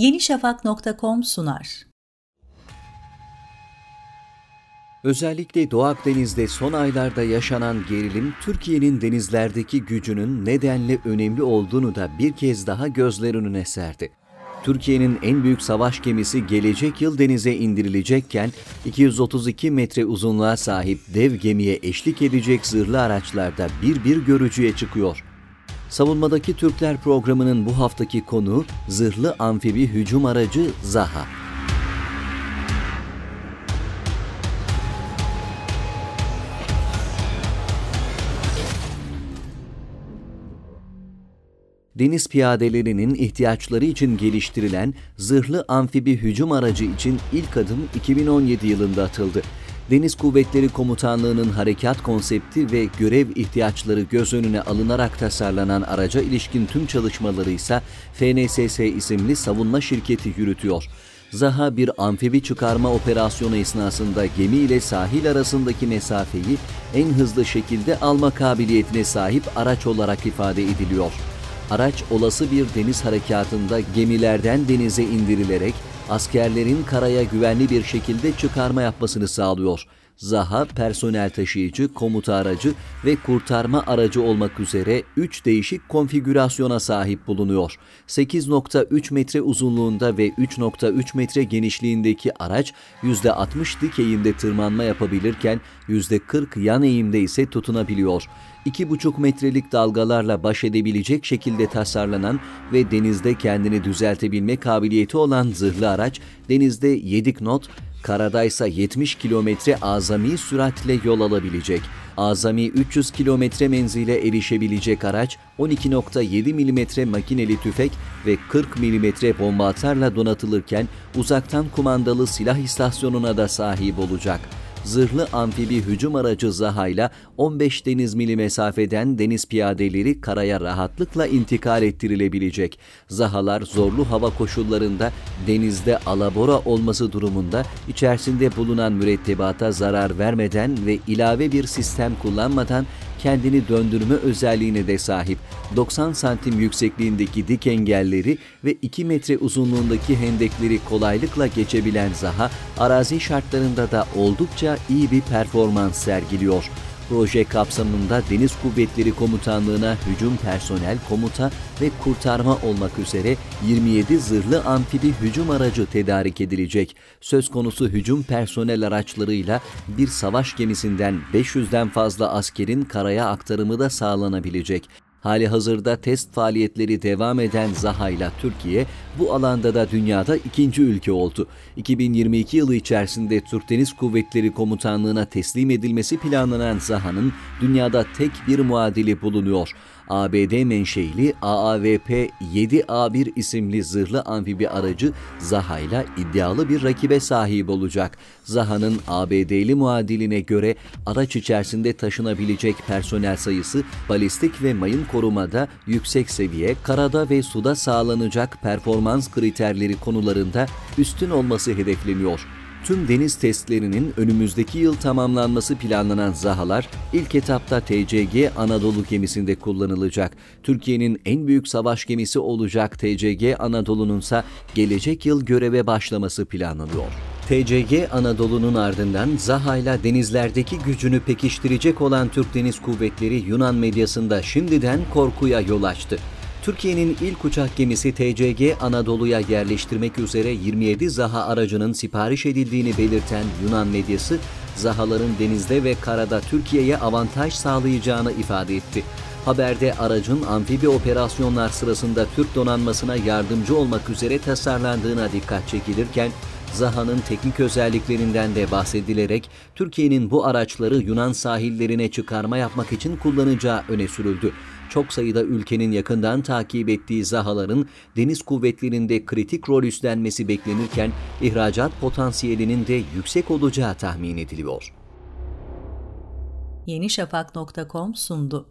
yenişafak.com sunar. Özellikle Doğu Akdeniz'de son aylarda yaşanan gerilim, Türkiye'nin denizlerdeki gücünün nedenle önemli olduğunu da bir kez daha gözler önüne serdi. Türkiye'nin en büyük savaş gemisi gelecek yıl denize indirilecekken 232 metre uzunluğa sahip dev gemiye eşlik edecek zırhlı araçlarda bir bir görücüye çıkıyor. Savunmadaki Türkler programının bu haftaki konu zırhlı amfibi hücum aracı Zaha. deniz piyadelerinin ihtiyaçları için geliştirilen zırhlı amfibi hücum aracı için ilk adım 2017 yılında atıldı. Deniz Kuvvetleri Komutanlığı'nın harekat konsepti ve görev ihtiyaçları göz önüne alınarak tasarlanan araca ilişkin tüm çalışmaları ise FNSS isimli savunma şirketi yürütüyor. Zaha bir amfibi çıkarma operasyonu esnasında gemi ile sahil arasındaki mesafeyi en hızlı şekilde alma kabiliyetine sahip araç olarak ifade ediliyor. Araç olası bir deniz harekatında gemilerden denize indirilerek askerlerin karaya güvenli bir şekilde çıkarma yapmasını sağlıyor. Zaha personel taşıyıcı, komuta aracı ve kurtarma aracı olmak üzere 3 değişik konfigürasyona sahip bulunuyor. 8.3 metre uzunluğunda ve 3.3 metre genişliğindeki araç %60 dik eğimde tırmanma yapabilirken %40 yan eğimde ise tutunabiliyor. 2,5 metrelik dalgalarla baş edebilecek şekilde tasarlanan ve denizde kendini düzeltebilme kabiliyeti olan zırhlı araç denizde 7 knot, karadaysa 70 kilometre azami süratle yol alabilecek. Azami 300 kilometre menzile erişebilecek araç 12.7 mm makineli tüfek ve 40 mm bomba atarla donatılırken uzaktan kumandalı silah istasyonuna da sahip olacak zırhlı amfibi hücum aracı Zaha ile 15 deniz mili mesafeden deniz piyadeleri karaya rahatlıkla intikal ettirilebilecek. Zahalar zorlu hava koşullarında denizde alabora olması durumunda içerisinde bulunan mürettebata zarar vermeden ve ilave bir sistem kullanmadan kendini döndürme özelliğine de sahip. 90 santim yüksekliğindeki dik engelleri ve 2 metre uzunluğundaki hendekleri kolaylıkla geçebilen Zaha, arazi şartlarında da oldukça iyi bir performans sergiliyor. Proje kapsamında Deniz Kuvvetleri Komutanlığı'na hücum personel, komuta ve kurtarma olmak üzere 27 zırhlı amfibi hücum aracı tedarik edilecek. Söz konusu hücum personel araçlarıyla bir savaş gemisinden 500'den fazla askerin karaya aktarımı da sağlanabilecek. Hali hazırda test faaliyetleri devam eden Zaha ile Türkiye bu alanda da dünyada ikinci ülke oldu. 2022 yılı içerisinde Türk Deniz Kuvvetleri Komutanlığı'na teslim edilmesi planlanan Zaha'nın dünyada tek bir muadili bulunuyor. ABD menşeili AAVP 7A1 isimli zırhlı amfibi aracı Zaha ile iddialı bir rakibe sahip olacak. Zaha'nın ABD'li muadiline göre araç içerisinde taşınabilecek personel sayısı balistik ve mayın korumada yüksek seviye, karada ve suda sağlanacak performans kriterleri konularında üstün olması hedefleniyor. Tüm deniz testlerinin önümüzdeki yıl tamamlanması planlanan Zahalar ilk etapta TCG Anadolu gemisinde kullanılacak. Türkiye'nin en büyük savaş gemisi olacak TCG Anadolu'nun ise gelecek yıl göreve başlaması planlanıyor. TCG Anadolu'nun ardından Zaha ile denizlerdeki gücünü pekiştirecek olan Türk Deniz Kuvvetleri Yunan medyasında şimdiden korkuya yol açtı. Türkiye'nin ilk uçak gemisi TCG Anadolu'ya yerleştirmek üzere 27 Zaha aracının sipariş edildiğini belirten Yunan medyası, Zahaların denizde ve karada Türkiye'ye avantaj sağlayacağını ifade etti. Haberde aracın amfibi operasyonlar sırasında Türk donanmasına yardımcı olmak üzere tasarlandığına dikkat çekilirken, Zaha'nın teknik özelliklerinden de bahsedilerek Türkiye'nin bu araçları Yunan sahillerine çıkarma yapmak için kullanacağı öne sürüldü çok sayıda ülkenin yakından takip ettiği Zahaların deniz kuvvetlerinde kritik rol üstlenmesi beklenirken ihracat potansiyelinin de yüksek olacağı tahmin ediliyor. Yenişafak.com sundu.